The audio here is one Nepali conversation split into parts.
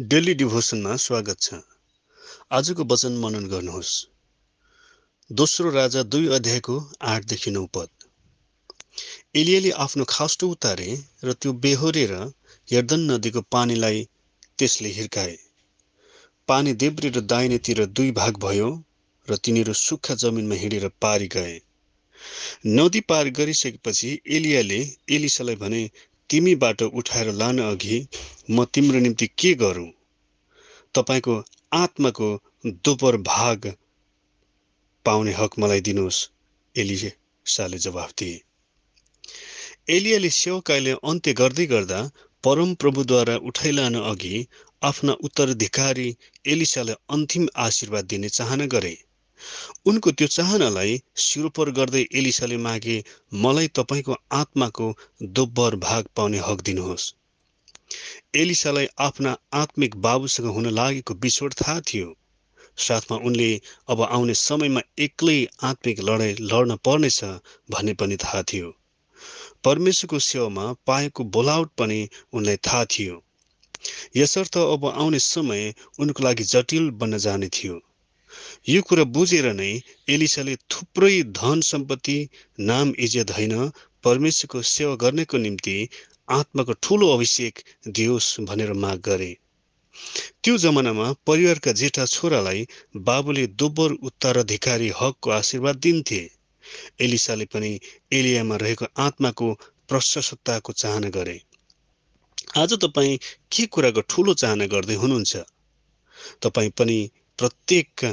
डेली डिभोसनमा स्वागत छ। आजको वचन मनन गर्नुहोस्। दोस्रो राजा दुई अध्यायको आठदेखि नौ पद। एलियाले आफ्नो खास्टो उतारे र त्यो बेहोरेर यर्दन नदीको पानीलाई त्यसले हिर्काए। पानी देब्रे र दाहिनेतिर दुई भाग भयो र तिनीहरू सुक्खा जमिनमा हिँडेर पारी गए। नदी पार गरिसकेपछि एलियाले एलिसालाई भने तिमीबाट उठाएर लान अघि म तिम्रो निम्ति के गरौँ? तपाईँको आत्माको दोपर भाग पाउने हक मलाई दिनुहोस् एलिसाले जवाफ दिए। एलियाले सेवकाईले अन्त्य गर्दै गर्दा परम प्रभुद्वारा उठाइलान अघि आफ्ना उत्तराधिकारी एलिसालाई अन्तिम आशीर्वाद दिने चाहना गरे। उनको त्यो चाहनालाई सिरोपर गर्दै एलिसाले मागे मलाई तपाईँको आत्माको दोब्बर भाग पाउने हक दिनुहोस्। एलिसालाई आफ्ना आत्मिक बाबुसँग हुन लागेको बिछोड थाहा थियो। साथमा उनले अब आउने समयमा एक्लै आत्मिक लडाइँ लड्न पर्नेछ भन्ने पनि थाहा थियो। परमेश्वरको सेवामा पाएको बोलावट पनि उनलाई थाहा थियो। यसर्थ अब आउने समय उनको लागि जटिल बन्न जाने थियो। यो कुरा बुझेर नै एलिसाले थुप्रै धन सम्पत्ति नाम इज्जत होइन परमेश्वरको सेवा गर्नेको निम्ति आत्माको ठुलो अभिषेक दियोस् भनेर माग गरे। त्यो जमानामा परिवारका जेठा छोरालाई बाबुले दोब्बर उत्तराधिकारी हकको आशीर्वाद दिन्थे। एलिसाले पनि एलियामा रहेको आत्माको प्रशस्तताको चाहना गरे। आज तपाईँ के कुराको ठुलो चाहना गर्दै हुनुहुन्छ? तपाईँ पनि प्रत्येक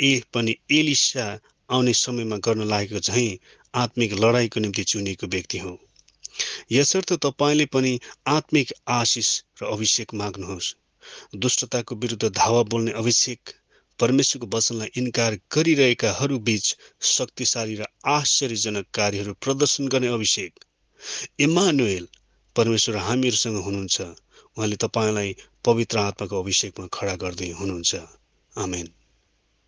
ए पनि एलिसा आउने समयमा गर्न लागेको झैँ आत्मिक लडाइँको निम्ति चुनिएको व्यक्ति हो। यसर्थ तपाईँले पनि आत्मिक आशिष र अभिषेक माग्नुहोस्। दुष्टताको विरुद्ध धावा बोल्ने अभिषेक परमेश्वरको वचनलाई इन्कार गरिरहेकाहरू बीच शक्तिशाली र आश्चर्यजनक कार्यहरू प्रदर्शन गर्ने अभिषेक। इमानुएल परमेश्वर हामीहरूसँग हुनुहुन्छ। उहाँले तपाईँलाई पवित्र आत्माको अभिषेकमा खडा गर्दै हुनुहुन्छ। आमेन।